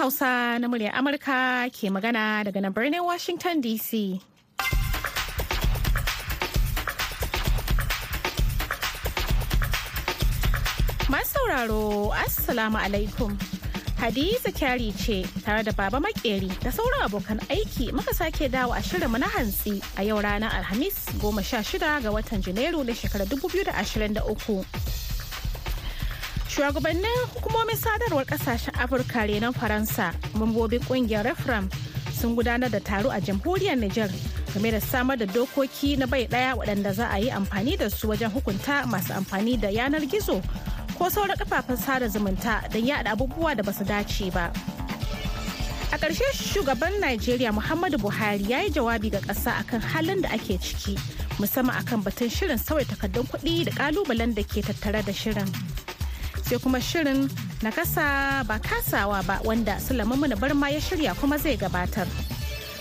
Hausa na muryar Amurka ke magana daga nan birnin Washington DC. Masu sauraro, Assalamu alaikum. Hadiza kyari ce tare da Baba Makeri da sauran abokan aiki muka sake dawo a shirinmu na hantsi a yau ranar Alhamis goma sha shida ga watan Janairu na shekarar 2023. Shugabannin hukumomin sadarwar ƙasashen Afirka renon Faransa, mambobin ƙungiyar Refram sun gudanar da taro a jamhuriyar Nijar game da samar da dokoki na bai ɗaya waɗanda za a yi amfani da su wajen hukunta masu amfani da yanar gizo ko sauran kafafen sada zumunta don yada abubuwa da ba su dace ba. A ƙarshe shugaban Najeriya Muhammadu Buhari ya yi jawabi ga ƙasa akan halin da ake ciki musamman akan batun shirin sauya takardun kuɗi da ƙalubalen da ke tattare da shirin. Sai kuma shirin na kasa ba kasawa ba wanda Sulaiman Barma ya shirya kuma zai gabatar.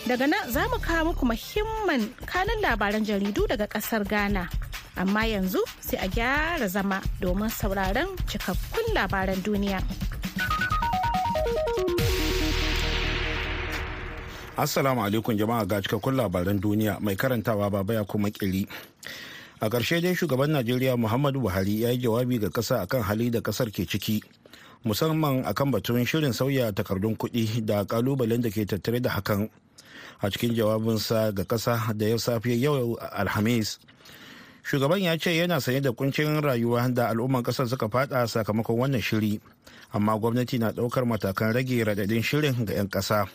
Daga nan za mu kawo muku muhimman kanin labaran jaridu daga ƙasar Ghana. amma yanzu sai a gyara zama domin sauraron cikakkun labaran duniya. Assalamu alaikum jama'a ga cikakkun labaran duniya mai karantawa baba ya kuma kiri. A ƙarshe dai shugaban Najeriya Muhammadu Buhari ya yi jawabi ga ƙasa akan hali da ƙasar ke ciki. Musamman akan batun shirin sauya takardun kuɗi da ƙalubalen da ke tattare da hakan. A cikin jawabinsa ga ƙasa da ya safe yau Alhamis. shugaban ya ce yana sanye da kuncin rayuwa da al'umman ƙasar suka fada sakamakon wannan shiri amma gwamnati na ɗaukar matakan rage radadin shirin ga 'yan kasa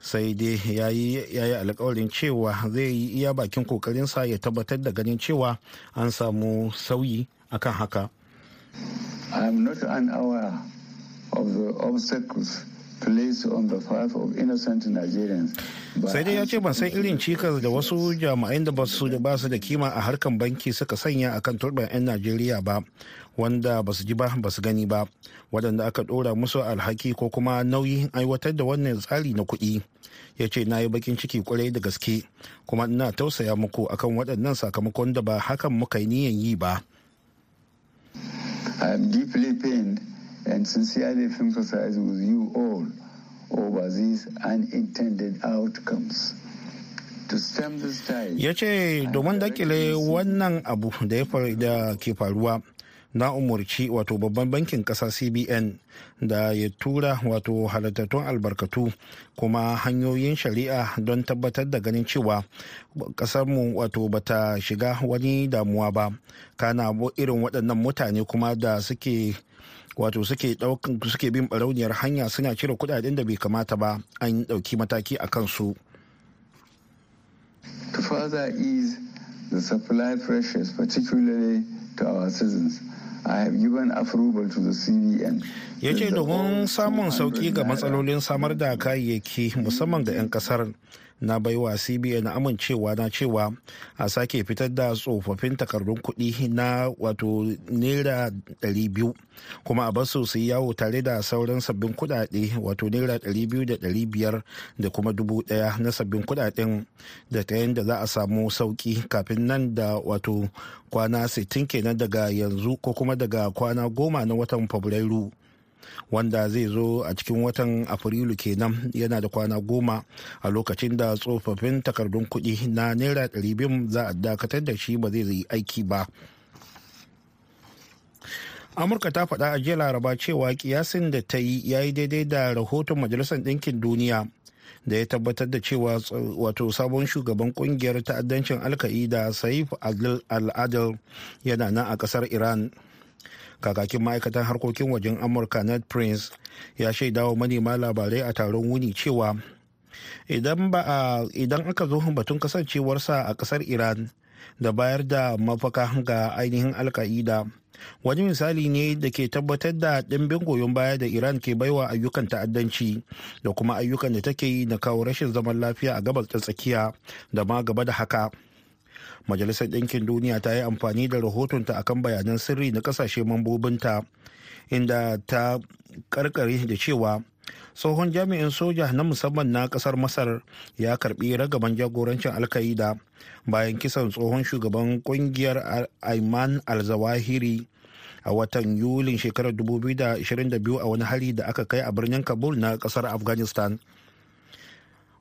sai dai ya yi alkawarin cewa zai yi iya bakin kokarinsa ya tabbatar da ganin cewa an samu sauyi akan haka I am not unaware of the obstacles placed on the path of innocent Nigerians. sai dai ya ce ban san irin cikas da wasu jami'ai da ba su da kima a harkan banki suka sanya akan turban 'yan najeriya ba wanda ba su ji ba ba su gani ba waɗanda aka ɗora musu alhaki ko kuma nauyin aiwatar da wannan tsari na kuɗi ya ce na yi bakin ciki ƙwarai da gaske kuma ina tausaya muku akan waɗannan sakamakon da ba hakan muka yi niyan yi ba I am deeply pained and sincerely sympathize with you all over these unintended outcomes. Ya ce domin daƙile wannan abu da ke faruwa na umarci wato babban bankin kasa cbn da ya tura wato halittattun albarkatu kuma hanyoyin shari'a don tabbatar da ganin cewa kasarmu wato bata shiga wani damuwa ba. Kana irin waɗannan mutane kuma da suke wato suke suke bin barauniyar hanya suna cire kuɗaɗen da bai kamata ba an ɗauki mataki a kansu. To further ease the supply pressures particularly to our citizens I have given approval to the CBN. ya ce domin samun sauƙi ga matsalolin samar da kayayyaki musamman ga 'yan ƙasar na baiwa cbn amincewa na cewa a sake fitar da tsofaffin takardun kuɗi na wato naira 200 kuma a ba su su yawo tare da sauran sabbin kuɗaɗe wato naira 200 da 500 da kuma 1000 na sabbin kuɗaɗen da ta yadda za a samu sauƙi kafin nan da wato kwana 60 kenan daga yanzu ko kuma daga kwana goma na watan fabrairu. Wanda zai zo a cikin watan afrilu kenan yana da kwana goma a lokacin da tsofaffin takardun kuɗi na naira 200 za a dakatar da shi ba zai yi aiki ba. Amurka ta faɗa a jiya laraba cewa kiyasin da ta yi ya yi daidai da rahoton majalisar ɗinkin duniya da ya tabbatar da cewa wato sabon shugaban ƙungiyar ta'addancin alka'ida saif al-adil yana nan a ƙasar iran. Kakakin ma'aikatan harkokin wajen amurka ned prince ya shaidawa manema labarai a taron wuni cewa idan ba idan aka zo batun kasancewarsa a ƙasar iran da bayar da mafaka ga ainihin alka'ida wani misali ne da ke tabbatar da ɗimbin goyon baya da iran ke baiwa ayyukan ta'addanci da kuma ayyukan da take yi na kawo rashin zaman lafiya a gabas ta tsakiya da ma gaba da haka. Majalisar ɗinkin duniya ta yi amfani da rahotonta akan bayanan sirri na ƙasashe mambobinta inda ta karkare da cewa tsohon jami'in soja na musamman na ƙasar masar ya karɓi ragaban jagorancin alkaida bayan kisan tsohon shugaban ƙungiyar ayman al-zawahiri a watan yulin shekarar 2022 a wani hari da aka kai a birnin kabul na ƙasar afghanistan.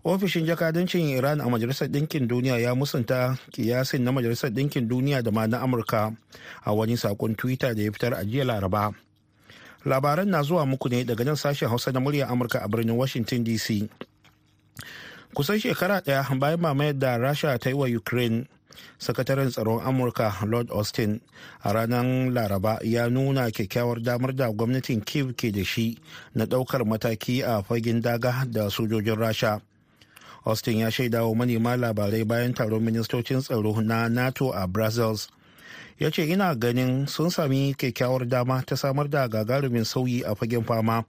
Ofishin jakadancin iran a majalisar ɗinkin duniya ya musanta kiyasin na majalisar ɗinkin duniya da ma na amurka a wani saƙon twitter da ya fitar a jiya laraba. Labaran na zuwa muku ne daga nan sashen hausa na murya amurka a birnin washington dc kusan shekara ɗaya bayan mamayar da rasha ta yi wa ukraine sakataren tsaron amurka lord austin a ranar laraba ya nuna kyakkyawar damar da gwamnatin kiev ke da shi na ɗaukar mataki a fagen daga da sojojin rasha. Austin ya shaida wa manema labarai bayan taron ministocin tsaro na nato a brazils ya ce ina ganin sun sami kyakkyawar dama ta samar da gagarumin sauyi a fagen fama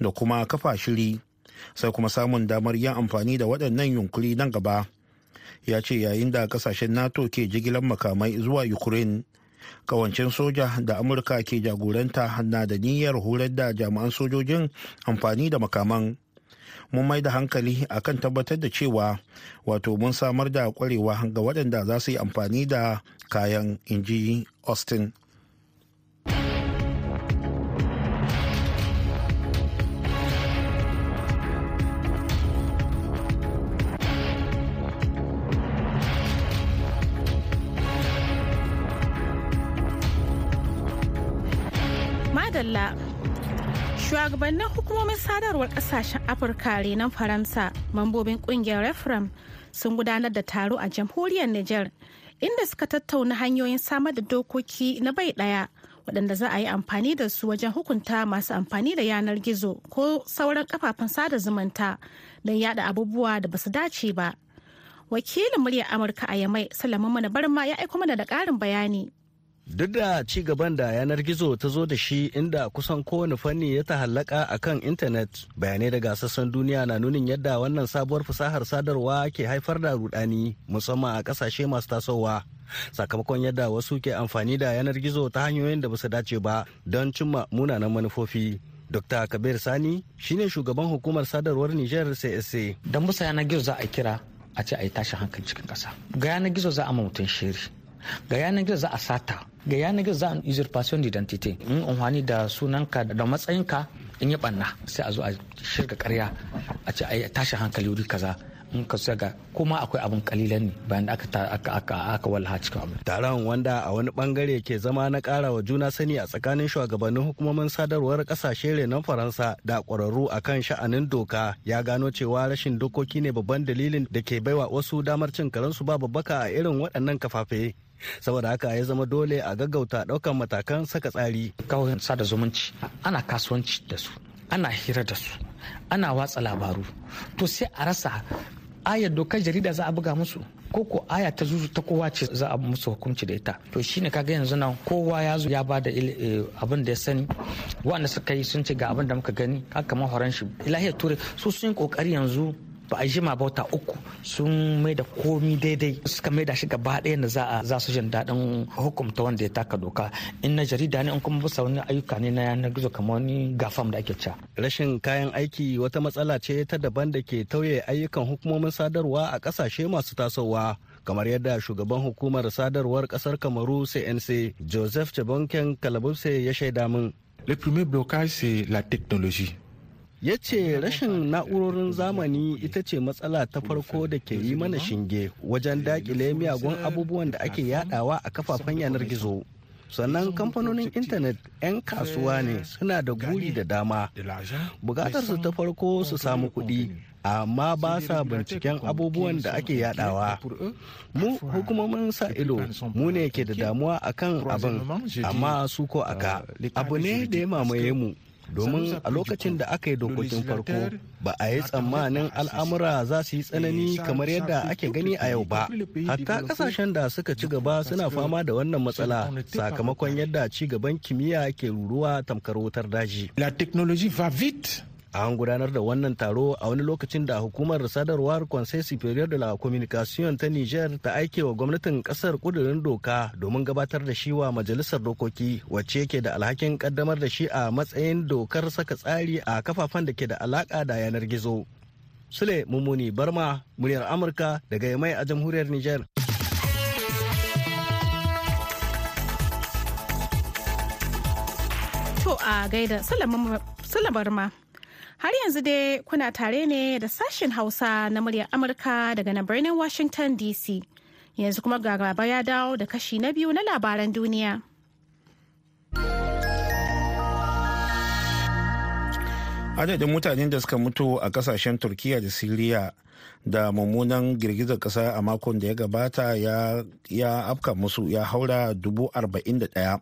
da kuma kafa shiri sai kuma samun damar yin amfani da waɗannan yunkuri nan gaba. Ya ce yayin da ƙasashen nato ke jigilar makamai zuwa ukraine kawancin soja da amurka ke jagoranta na da niyyar horar da jami'an sojojin amfani da makaman. Mun mai da hankali akan tabbatar da cewa wato mun samar da kwarewa ga waɗanda za su yi amfani da kayan inji austin. Madalla. Shugabannin hukumomin sadarwar ƙasashen afirka renon faransa mambobin ƙungiyar refram sun gudanar da taro a jamhuriyar niger inda suka tattauna hanyoyin samar da dokoki na bai ɗaya waɗanda za a yi amfani da su wajen hukunta masu amfani da yanar gizo ko sauran kafafen sada zumunta don yada abubuwa da ba su dace ba. Wakilin muryar amurka a yamai salamun mana barma ya aiko mana da ƙarin bayani. Duk da ci gaban da yanar gizo ta zo da shi inda kusan kowane fanni ya tahallaka a kan intanet bayanai daga sassan duniya na nunin yadda wannan sabuwar fasahar sadarwa ke haifar da rudani musamman a ƙasashe masu tasowa. Sakamakon yadda wasu ke amfani da yanar gizo ta hanyoyin da ba su dace ba don cimma munanan manufofi. Dr. Kabir Sani shine shugaban hukumar sadarwar Nijar CSA. Don musa yanar gizo za a kira a ce a yi tashin hankali cikin ƙasa. Ga yanar gizo za a ma mutum shiri. Ga yanar gizo za a sata. Ga yanar gizo za a usurpation identity. In unhwani da sunanka da matsayinka in yi banna sai a zo a shirga karya a ce a tashi hankali wuri kaza. In ka ga kuma akwai abin kalilan ne bayan da aka aka aka wallaha cikin abin. Taron wanda a wani ɓangare ke zama na kara wa juna sani a tsakanin shugabannin hukumomin sadarwar ƙasashe renon faransa da kwararru akan sha'anin doka ya gano cewa rashin dokoki ne babban dalilin da ke baiwa wasu damar cin karansu ba babbaka a irin waɗannan kafafe. Saboda haka ya zama dole a gaggauta ɗaukan matakan saka tsari. Kawai sada zumunci ana kasuwanci da su ana hira da su ana watsa labaru. To sai a rasa ayar dokar jarida za a buga musu ko ko aya ta zuzu ta kowa ce za a musu hukunci da ita. To shine kaga yanzu nan kowa ya zo ya ba da abin da ya sani. Wanda suka yi sun ce ga abin da muka gani haka mahoran shi ilahiyar ture su sun yi ƙoƙari yanzu ba a jima ba wata uku sun mai da komi daidai suka mai da shi gaba ɗaya da za a za su jin daɗin hukumta wanda ya taka doka in na jarida ne in kuma bisa wani ayyuka ne na yanar gizo kamar wani gafam da ake ca. rashin kayan aiki wata matsala ce ta daban da ke tauye ayyukan hukumomin sadarwa a ƙasashe masu tasowa kamar yadda shugaban hukumar sadarwar ƙasar kamaru cnc joseph chabonken kalabuse ya shaida min Le premier blocage, c'est la technologie. Ya ce rashin na'urorin zamani ita ce matsala ta farko da ke yi mana shinge wajen daƙile miyagun abubuwan da ake yadawa a kafafen yanar gizo. Sannan kamfanonin intanet 'yan kasuwa ne suna da guri da dama. Bukatar su ta farko su samu kuɗi amma ba sa binciken abubuwan da ake yadawa mu hukumomin sa ido mu ne ke da damuwa akan abin amma su ko aka abu ne da ya mamaye mu. Domin a lokacin da aka yi dokokin farko ba a yi tsammanin al'amura za su yi tsanani kamar yadda ake gani a yau ba. Hatta ƙasashen da suka ci gaba suna fama da wannan matsala sakamakon yadda ci gaban kimiyya ke ruruwa tamkar wutar daji. La technologie va vite. An gudanar da wannan taro a wani lokacin da hukumar sadarwar conseil superior de la communication ta niger ta aike wa gwamnatin ƙasar kudurin doka domin gabatar da shi wa majalisar dokoki wacce ke da alhakin kaddamar da shi a matsayin dokar saka tsari a kafafen da ke da alaka da yanar gizo sule mummuni barma muryar amurka daga yamai a jamhuriyar niger To a gaida ma. Har yanzu dai kuna tare ne da sashen Hausa na muryar Amurka daga nan birnin Washington DC. Yanzu kuma gaba ya dawo da kashi na biyu na labaran duniya. adadin mutanen da suka mutu a ƙasashen turkiya da siriya da mummunan girgizar kasa a makon da ya gabata ya afka musu ya haura dubu arba'in da ɗaya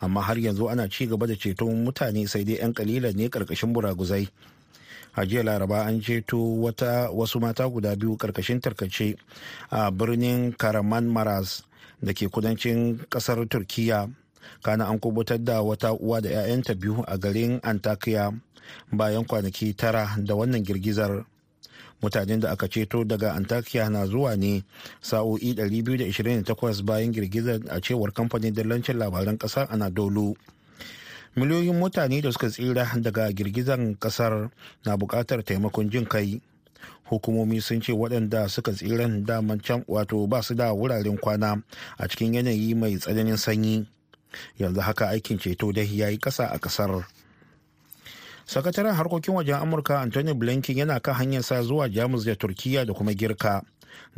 amma har yanzu ana ci gaba da ceton mutane sai dai 'yan kalilan ne ƙarƙashin buraguzai a jiya laraba an ceto wata wasu mata guda biyu ƙarƙashin tarkace a birnin karaman maras da ke kudancin ƙasar turkiya kana an kuɓutar da wata uwa da 'ya'yanta biyu a garin antakya bayan kwanaki tara da wannan girgizar. Mutanen da aka ceto daga antakya na zuwa ne sa'o'i 228 bayan girgizar a cewar kamfanin dillancin labaran ƙasar anadolu. Miliyoyin mutane da suka tsira daga girgizar ƙasar na buƙatar taimakon jin kai. Hukumomi sun ce waɗanda suka tsiran daman can wato ba su da wuraren kwana a cikin yanayi mai tsananin sanyi. Yanzu haka aikin ceto dai ya yi ƙasa a ƙasar. Sakataren harkokin wajen amurka anthony blinken yana kan hanyar sa zuwa jamus da turkiya da kuma girka.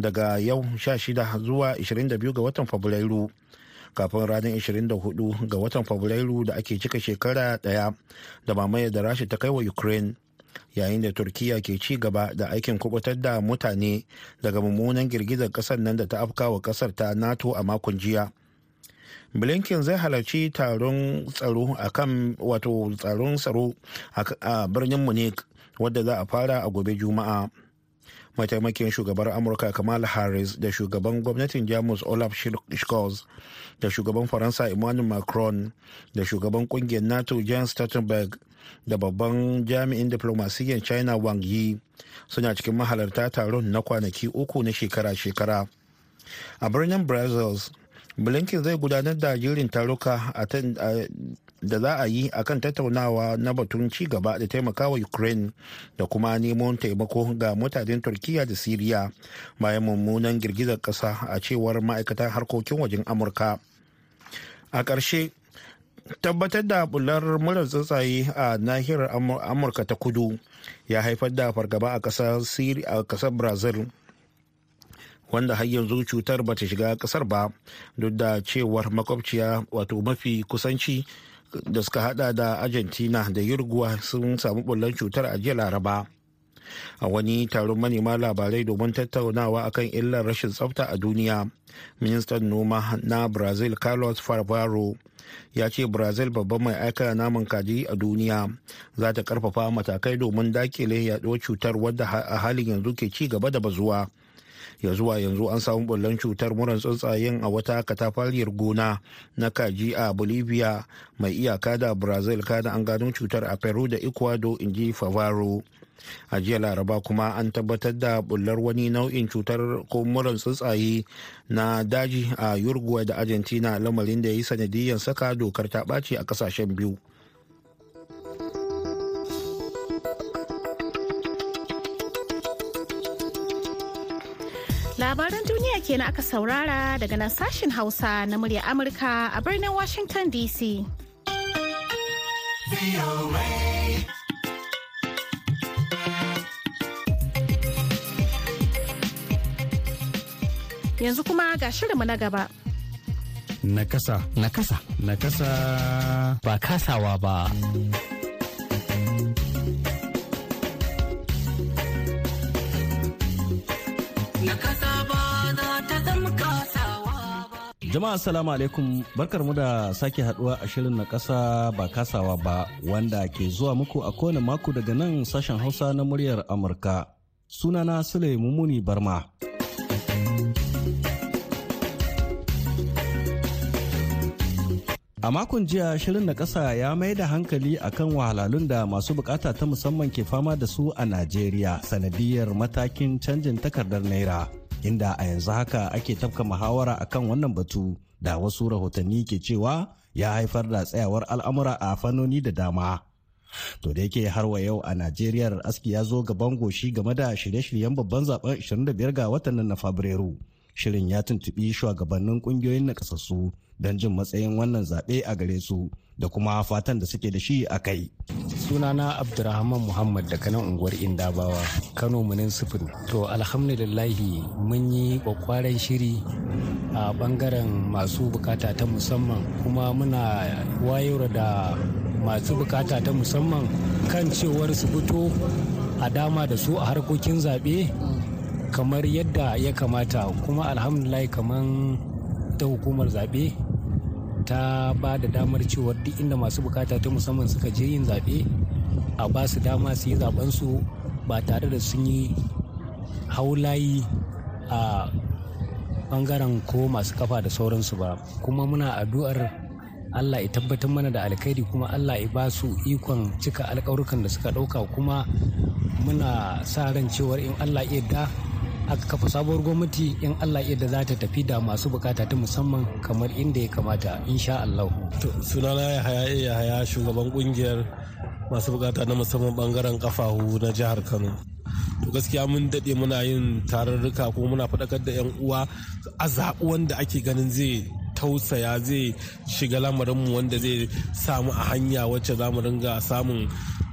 Daga yau 16 zuwa 22 ga watan fabrairu kafin ranar 24 ga watan fabrairu da ake cika shekara ɗaya da mamaye da rasha ta kai wa ukraine yayin da turkiya ke ci gaba da aikin kuɓutar da mutane daga mummunan girgizar ƙasar nan da ta afka wa ƙasar ta nato a makon jiya. Blinken zai halarci taron tsaro a kan wato tsaron tsaro a birnin munich wadda za a fara a gobe juma'a. Mataimakin shugabar amurka kamal harris da shugaban gwamnatin jamus olaf scholz da shugaban faransa emmanuel macron da shugaban ƙungiyar nato jens stoltenberg da babban jami'in diplomasiyyar china wang yi suna cikin mahalarta taron na kwanaki uku na shekara-shekara. A birnin brazils blinken zai gudanar da jirin taruka da za a yi a kan tattaunawa na batun ci gaba da taimakawa ukraine da kuma neman taimako ga mutanen turkiya da siriya bayan mummunan girgizar kasa a cewar ma'aikatan harkokin wajen amurka. A ƙarshe tabbatar da bular murar tsuntsaye a nahiyar amurka ta kudu ya haifar da fargaba a ƙasar brazil. Wanda har yanzu cutar bata shiga ƙasar ba duk da cewar makwabciya wato mafi kusanci da suka hada da argentina da uruguay sun samu bullan cutar a jiya laraba. A wani taron manema labarai domin tattaunawa akan illar rashin tsafta a duniya ministan noma na brazil carlos farvaro ya ce brazil babban mai aika naman kaji a duniya za ta ƙarfafa matakai domin daƙile yaduwar cutar wadda a halin yanzu ke ci gaba da bazuwa. Ya zuwa yanzu an samu bullon cutar muran tsuntsayen a wata katafariyar gona na kaji a bolivia mai iyaka da brazil. Kada an gano cutar a peru da ecuador in ji favaro. A jiya laraba kuma an tabbatar da bullar wani nau'in cutar ko muran tsuntsaye na daji a uruguay da argentina lamarin da ya yi sanadiyyar saka dokar ta ɓaci a ƙasashen biyu. Labaran duniya kenan aka saurara daga nan sashen Hausa na murya Amurka a birnin Washington DC. Yanzu kuma ga shirinmu na gaba. Nakasa. Nakasa. Nakasa. Ba kasawa ba. Jama'a assalamu alaikum barkar mu da sake haɗuwa a shirin na kasa ba kasawa ba wanda ke zuwa muku a kowane mako daga nan sashen hausa na muryar Amurka. Sunana Sule Mumuni Barma. A makon jiya shirin na ƙasa ya mai da hankali akan wahalhalun da masu buƙata ta musamman ke fama da su a Najeriya sanadiyar matakin canjin takardar Naira. Inda a yanzu haka ake tafka muhawara akan wannan batu da wasu rahotanni ke cewa ya haifar da tsayawar al'amura a fannoni da dama. To da yake har wa yau a Najeriya aski ya zo gaban goshi game da shirye-shiryen babban zaɓen 25 ga watan nan na Fabrairu. Shirin ya tuntuɓi shugabannin ƙungiyoyin nakasassu don jin matsayin wannan zaɓe a gare su da kuma fatan da suke da shi a kai. sunana abdurrahman muhammad daga nan unguwar indabawa kano municipal to alhamdulillahi mun yi kwakwaren shiri a ɓangaren masu buƙata ta musamman kuma muna wayar da masu buƙata ta musamman kan cewar su fito a dama da su a harkokin zaɓe kamar yadda ya kamata kuma alhamdulillah kamar ta hukumar zaɓe ta ba da damar cewar duk inda masu buƙata ta musamman suka je yin zaɓe a ba su dama su yi zaɓensu ba tare da sun yi haulayi a ɓangaren ko masu kafa da sauransu ba. Kuma muna addu'ar allah ya tabbatar mana da alkhairi kuma allah ya ba su ikon cika alkawarukan da suka ɗauka kuma muna sa ran cewar in allah ya da aka kafa sabuwar gwamnati in Allah yadda za ta tafi da masu buƙata ta musamman kamar inda ya kamata insha Allah. sunana ya haya ya haya shugaban ƙungiyar masu buƙata na musamman ɓangaren kafahu na jihar Kano. to gaskiya mun daɗe muna yin tararruka kuma muna faɗakar da 'yan uwa a zaɓi wanda ake ganin zai tausaya zai shiga lamarinmu wanda zai samu a hanya wacce za mu ringa samun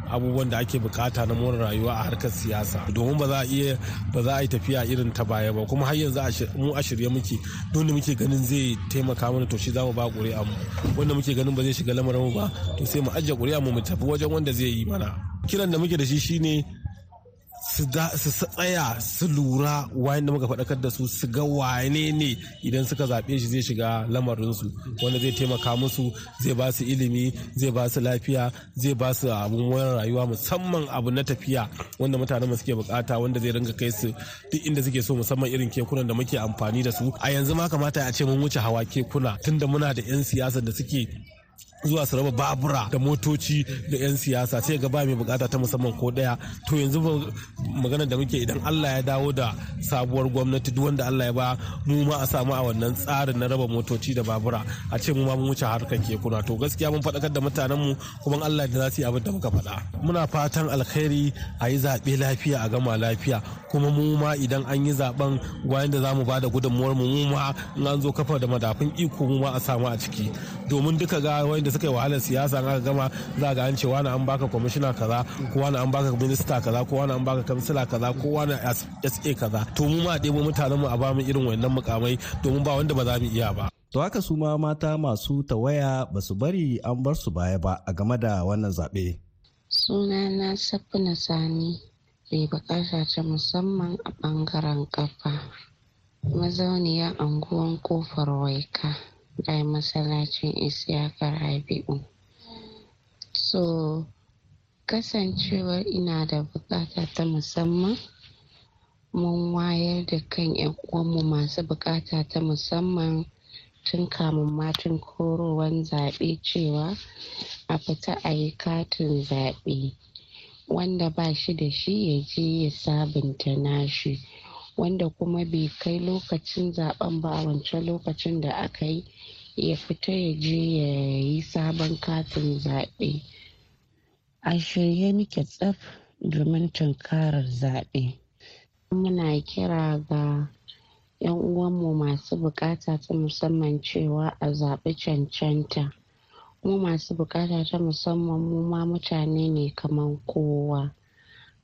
abubuwan da ake buƙata na more rayuwa a harkar siyasa. Domin ba za a iya ba za a yi tafiya irin ta baya ba. Kuma har yanzu mu a shirye muke. Don muke ganin zai taimaka mana to shi za mu ba ƙuri'a mu. Wanda muke ganin ba zai shiga lamarin mu ba to sai mu ajiye ƙuri'a mu mu tafi wajen wanda zai yi mana. Kiran da muke da shi shine su tsaya su lura wayan da muka faɗakar da su su ga wane ne idan suka zaɓe shi zai shiga lamarinsu wanda zai taimaka musu zai ba su ilimi zai ba su lafiya zai ba su abun rayuwa musamman abu na tafiya wanda mutanen suke buƙata wanda zai ringa kai su duk inda suke so musamman irin kekunan da muke amfani da su. A yanzu ma kamata a ce mun wuce hawa kekuna tunda muna da 'yan siyasa da suke zuwa su raba babura da motoci da 'yan siyasa sai ga ba mai buƙata ta musamman ko ɗaya. To yanzu magana da muke idan Allah ya dawo da sabuwar gwamnati duk wanda Allah ya ba mu ma a samu a wannan tsarin na raba motoci da babura. A ce mu ma mun wuce harkar kekuna. To gaskiya mun faɗakar da mutanen mu kuma Allah da za su yi abin da muka faɗa. Muna fatan alkhairi a yi zaɓe lafiya a gama lafiya. Kuma mu ma idan an yi zaɓen wayan da za mu ba da gudunmuwar mu mu ma in an zo kafa da madafin iko mu ma a samu a ciki. Domin duka ga wanda suka yi wahalar siyasa aka gama za ga an ce wani an baka kwamishina kaza ko wani an baka minista kaza ko wani an baka kansila kaza ko wani sa kaza to mu ma ɗebo mutanen mu a ba mu irin wannan mukamai domin ba wanda ba za mu iya ba To haka su ma mata masu tawaya ba su bari an bar su baya ba a game da wannan zaɓe. Sunana Safina Sani mai buƙata ta musamman a ɓangaren kafa. Mazauniya anguwan ƙofar waika. Da masallacin isiyakar rabi'u. So kasancewar ina da buƙata ta musamman mun wayar da kan yan uwanmu masu buƙata ta musamman tun kamun matin korowan zaɓe cewa a fita a yi katin zaɓe. Wanda ba shi da shi ya je ya sabunta nashi. Wanda kuma bai kai lokacin zaɓen ba a wancan lokacin da aka yi ya fita ya je ya yi sabon katin zaɓe. A shirye muke tsaf domin tunkarar zaɓe. Muna kira ga 'yan uwanmu masu buƙata ta musamman cewa a zaɓi cancanta. Mu masu buƙata ta musamman mu ma mutane ne kamar kowa.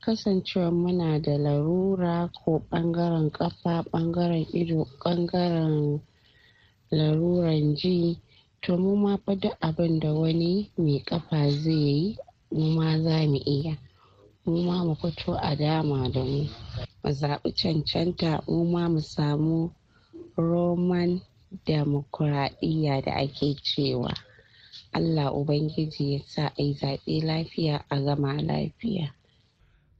Kasancewar muna da larura ko ɓangaren ƙafa ɓangaren ido ɓangaren laruran ji to mu ma fa duk abin da wani mai ƙafa zai yi mu ma za mu iya. Mu ma mu fito a dama da mu mu zaɓi cancanta mu ma mu samu roman demokuraɗiyya da ake cewa. Allah ubangiji ya sa a yi zaɓe lafiya a gama lafiya.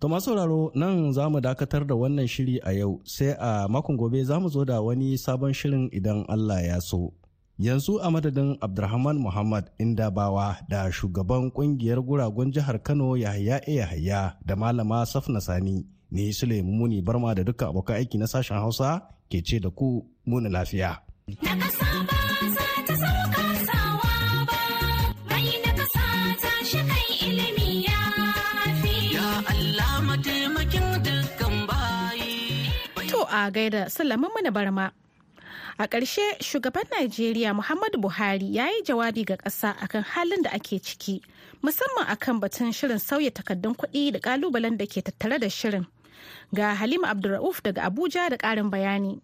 To masu sauraro nan za mu dakatar da wannan shiri a yau sai a makon gobe za mu zo da wani sabon shirin idan Allah ya so. Yanzu a madadin Abdulrahman Muhammad Indabawa da shugaban ƙungiyar guragun jihar Kano Yahaya Yahaya da malama Safna Sani ni Suleiman Muni Barma da dukkan abokan aiki na sashen Hausa ke ce da ku muni lafiya. A gaida Sulaiman mana barma. A ƙarshe shugaban Najeriya Muhammadu Buhari ya yi jawabi ga ƙasa akan halin da ake ciki, musamman akan batun shirin sauya takardun kuɗi da ƙalubalen da ke tattare da shirin. Ga Halima Abdulra'uf daga Abuja da ƙarin bayani.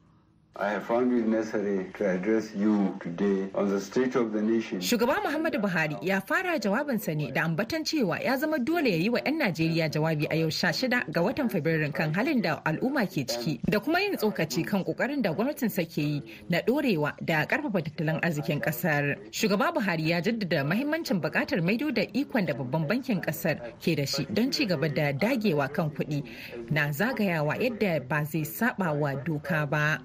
Shugaba Muhammadu Buhari ya fara jawabinsa ne da ambatan cewa ya zama dole ya yi wa 'yan Najeriya jawabi a yau sha shida ga watan Fabrairun kan halin da al'umma ke ciki da kuma yin tsokaci kan ƙoƙarin da gwamnatin sa ke yi na dorewa da ƙarfafa tattalin arzikin ƙasar. Shugaba Buhari ya jaddada mahimmancin buƙatar maido da ikon da babban bankin ƙasar ke da shi don ci gaba da dagewa kan kuɗi na zagayawa yadda ba zai saba wa doka ba.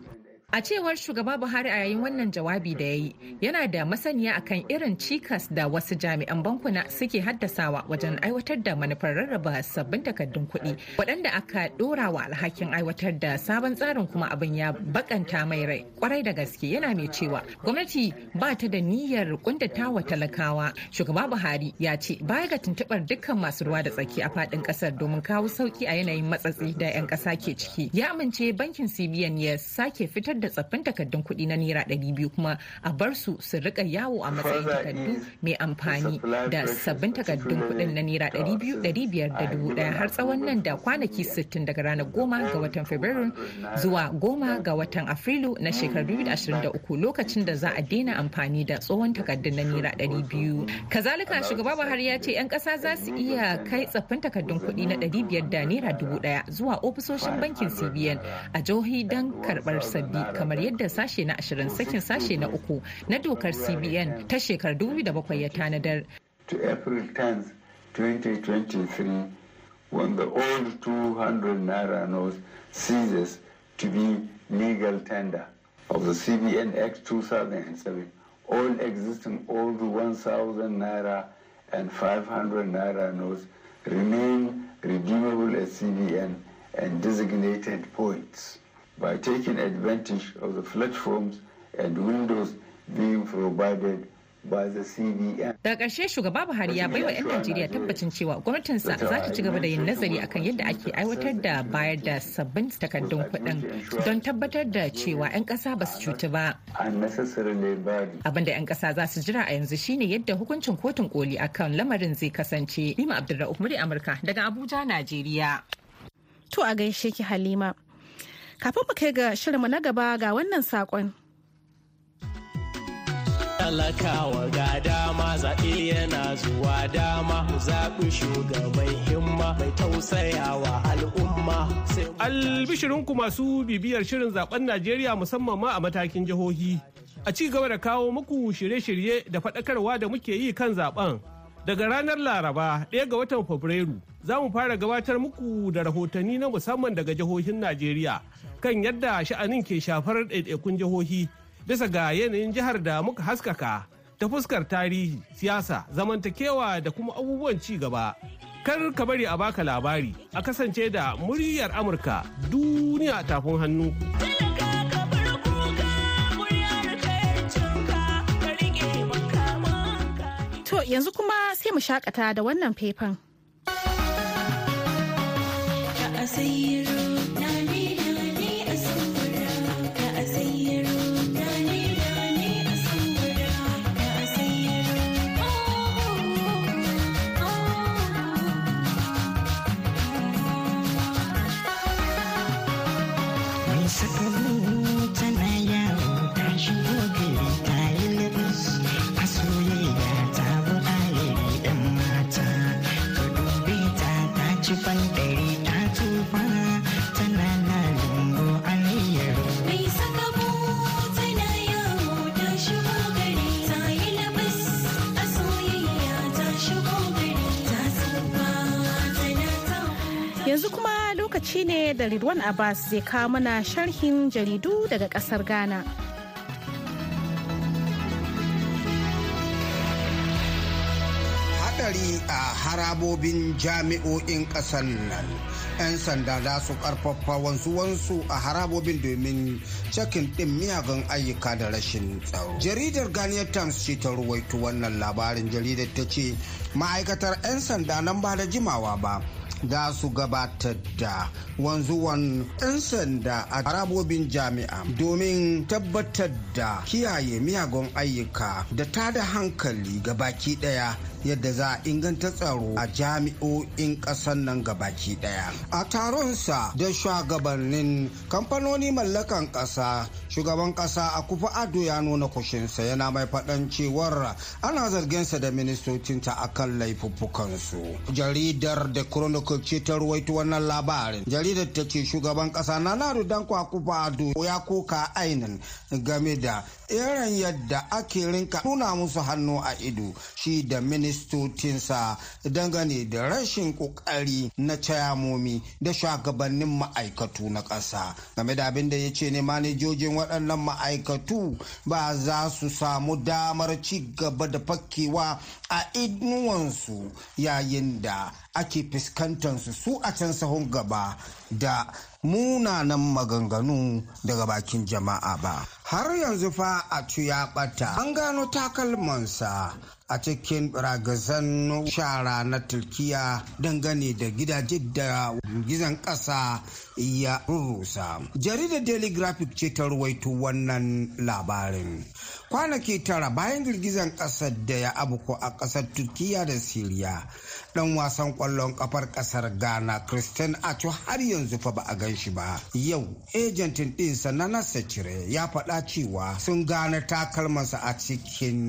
A cewar shugaba Buhari a yayin wannan jawabi da ya yi yana da masaniya akan irin cikas da wasu jami'an bankuna suke haddasawa wajen aiwatar da manufar rarraba sabbin takardun kuɗi waɗanda aka ɗora wa alhakin aiwatar da sabon tsarin kuma abin ya bakanta mai rai ƙwarai da gaske yana mai cewa gwamnati ba ta da niyyar kuntata wa talakawa. Shugaba Buhari ya ce baya ga tuntuɓar dukkan masu ruwa da tsaki a faɗin ƙasar domin kawo sauƙi a yanayin matsatsi da 'yan ƙasa ke ciki. Ya amince bankin CBN ya sake fitar da tsaffin takardun kuɗi na naira ɗari biyu kuma a bar su su riƙa yawo a matsayin takardu mai amfani da sabbin takardun kuɗin na naira ɗari biyu ɗari biyar da dubu ɗaya har tsawon nan da kwanaki sittin daga ranar goma ga watan fabrairu zuwa goma ga watan afrilu na shekarar ashirin da uku lokacin da za a daina amfani da tsohon takardun na naira ɗari biyu. Kazalika shugaba buhari ya ce 'yan ƙasa za su iya kai tsaffin takardun kuɗi na ɗari biyar da naira dubu ɗaya zuwa ofisoshin bankin cbn a jihohi don karɓar sabbi kamar yadda sashe na ashirin sakin sashe na uku na dokar cbn ta shekarar 2007 ya tanadar To April 10th, 2023, when the old 200 naira note of the CBN Act 2007, all existing old 1,000 naira and 500 naira notes remain redeemable at CBN and designated points. By taking advantage of the platforms and windows being provided by the CBN. Daga ƙarshe shugaba Buhari ya baiwa 'yan Najeriya tabbacin cewa gwamnatinsa za ta ci gaba da yin nazari akan yadda ake aiwatar da bayar da sabbin takardun kuɗin don tabbatar da cewa 'yan ƙasa ba su cutu ba. Abin da 'yan ƙasa za su jira a yanzu shine yadda hukuncin kotun koli akan lamarin zai kasance. Lima Abdulrahman Amurka daga Abuja, Najeriya. To a gaishe ki Halima. Kafin mu kai ga shirinmu na gaba ga wannan saƙon. talakawa ga dama zaɓe yana zuwa dama zaɓi shugaban himma mai tausayawa al'umma. Albishirinku masu bibiyar shirin zaɓen Najeriya musamman ma a matakin jihohi. A ci gaba da kawo muku shirye-shirye da faɗakarwa da muke yi kan zaɓen. Daga ranar Laraba ɗaya ga watan Fabrairu za mu fara gabatar muku da rahotanni na musamman daga jihohin Najeriya kan yadda sha'anin ke shafar ɗaiɗaikun jihohi bisa ga yanayin jihar da muka haskaka ta fuskar tarihi, siyasa, zamantakewa da kuma abubuwan ci gaba. Kar ka bari a baka labari a kasance da muryar Amurka duniya tafin hannu. Yanzu kuma sai mu shakata da wannan faifan. Yanzu kuma lokaci ne da Ridwan Abbas zai kawo mana sharhin jaridu daga ƙasar Ghana. Hadari a harabobin jami'o'in ƙasar nan. 'yan sanda za su ƙarfafa wansu-wansu a harabobin domin cakin ɗin miyagun ayyuka da rashin tsaro. Jaridar Ghanaian Times ce ta ruwaito wannan labarin jaridar ta ce ma'aikatar 'yan sanda nan ba da jimawa ba za su gabatar da wanzuwan 'yan sanda a harabobin jami'a domin tabbatar da kiyaye miyagun ayyuka da tada hankali ga baki ɗaya yadda za a inganta tsaro a jami'o'in ƙasar nan gabaki ɗaya a taronsa da shugabannin kamfanoni mallakan ƙasa shugaban ƙasa a kufa ado ya nuna kushinsa yana mai faɗan cewar ana zarginsa da ministocinta akan laifuffukansu. Jaridar da chronicle ce ta ruwaito wannan labarin. Jaridar ta ce shugaban ƙasa na nadu danko a kufa ado ya koka ainin game da irin yadda ake rinka nuna musu hannu a ido shi da ministocinsa dangane da rashin ƙoƙari na cayamomi da shugabannin ma'aikatu na ƙasa. Game da abin da ya ce ne manejojin waɗannan ma'aikatu ba za su samu damar ci gaba da fakkewa a inuwansu yayin da ake fuskantar su a can sahun gaba da munanan maganganu daga bakin jama'a ba. Har yanzu fa a ya bata an gano takalmansa. A cikin ragazan shara na turkiya dangane da gidaje da gizon ƙasa ya rurusa. Jaridar daily graphic ce ta ruwaito wannan labarin. Kwanaki tara bayan girgizan ƙasar da ya abuko a ƙasar turkiya da siriya dan wasan ƙwallon kafar ƙasar ghana christian acho har yanzu fa ba a gan shi ba. Yau ejentin ɗinsa na nasa cire ya faɗa cewa sun gane takalmansa a cikin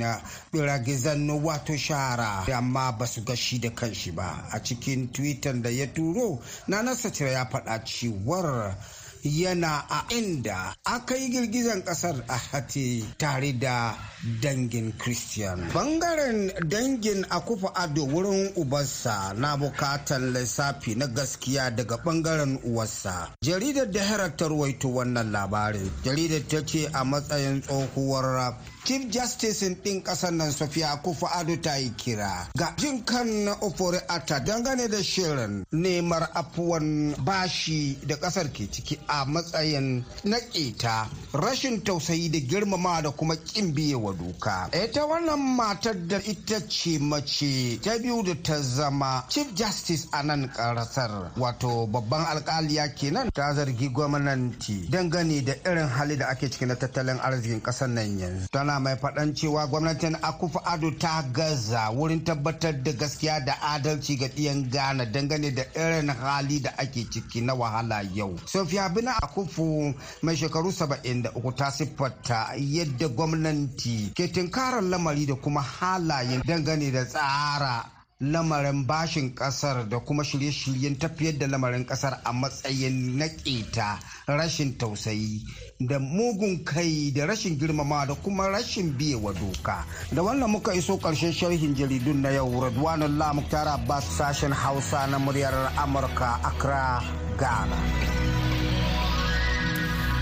biragizan wato shara. Amma ba su ga shi da kanshi ba. A cikin twitter da ya turo na nasa cire ya faɗa cewar yana a inda aka yi girgizan ƙasar a hati tare da dangin christian. Bangaren dangin akufa ado wurin ubarsa na bukatan lissafi na gaskiya daga ɓangaren uwarsa. Jaridar da ta ruwaito wannan labarin. Jaridar ta ce a matsayin tsohuwar chief justice ɗin ƙasar nan sofiya kufa ado ta yi kira ga jin kan na ofori ata dangane da shirin nemar afuwan bashi da ƙasar ke ciki a matsayin na ƙeta rashin tausayi da girmama da kuma ƙin biyewa doka. Ita wannan matar da ita ce mace ta biyu da ta zama chief justice a nan ƙasar wato babban alkaliya kenan ta zargi gwamnati dangane da irin hali da ake ciki na tattalin arzikin ƙasar nan yanzu. Tana mai faɗan cewa gwamnatin akufa ado ta gaza wurin tabbatar da gaskiya da adalci ga ɗiyan ghana dangane da irin hali da ake ciki na wahala yau. Sofiya bina akufu mai shekaru 73 ta siffata yadda gwamnati ke tunkarar lamari da kuma halayen dangane da tsara lamarin bashin ƙasar da kuma shirye-shiryen tafiyar da lamarin ƙasar a matsayin na keta rashin tausayi da mugun kai da rashin girmama da kuma rashin biyewa doka. Da wannan muka iso ƙarshen sharhin jaridun na yau radwanul lamuktar abbas sashen hausa na muryar amurka accra ghana.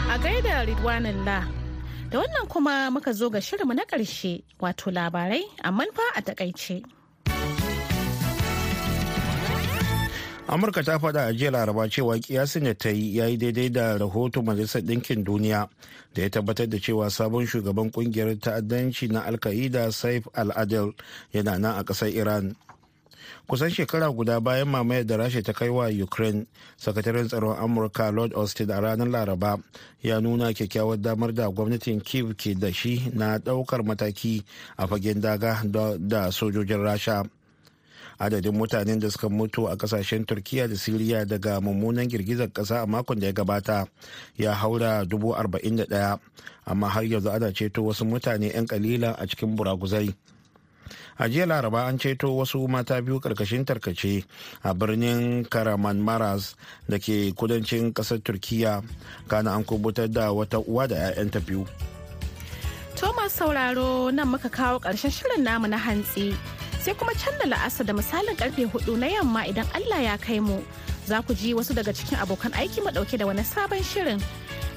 A gaida ridwanul la da wannan kuma muka zo ga shirinmu na ƙarshe wato labarai amma fa a taƙaice. Amurka ta faɗa a jiya laraba cewa kiyasin da ta yi ya yi daidai da rahoton majalisar ɗinkin duniya da ya tabbatar da cewa sabon shugaban ƙungiyar ta'addanci na alka'ida saif al-adel yana nan a ƙasar iran. Kusan shekara guda bayan mamayar da rasha ta kai wa ukraine sakataren tsaron amurka lord austin a ranar laraba ya nuna kyakkyawar damar da gwamnatin kiev ke da shi na ɗaukar mataki a fagen daga da sojojin rasha. Adadin mutanen da suka mutu a ƙasashen turkiya da siriya daga mummunan girgizar kasa a makon da ya gabata ya haura dubu arba'in da ɗaya. Amma har yanzu ana ceto wasu mutane 'yan kalila a cikin buraguzai. A jiya laraba an ceto wasu mata biyu ƙarƙashin tarkace a birnin karaman maras da ke kudancin ƙasar turkiya kana an kuɓutar da wata uwa da 'ya'yanta biyu. Thomas sauraro nan muka kawo ƙarshen shirin namu na hantsi. Sai kuma can da la'asa da misalin ƙarfe huɗu na yamma idan Allah ya kai mu za ku ji wasu daga cikin abokan aiki ɗauke da wani sabon shirin.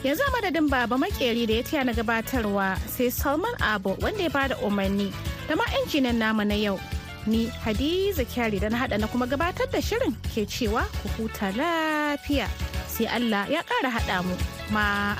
Yanzu a madadin baba makeri da ya taya na gabatarwa sai Salman Abo wanda ya ba da umarni da ma injinan namu na yau. Ni Hadiza Kyari da na hada na kuma gabatar da shirin ke cewa ku huta lafiya sai Allah ya ƙara haɗa mu. Ma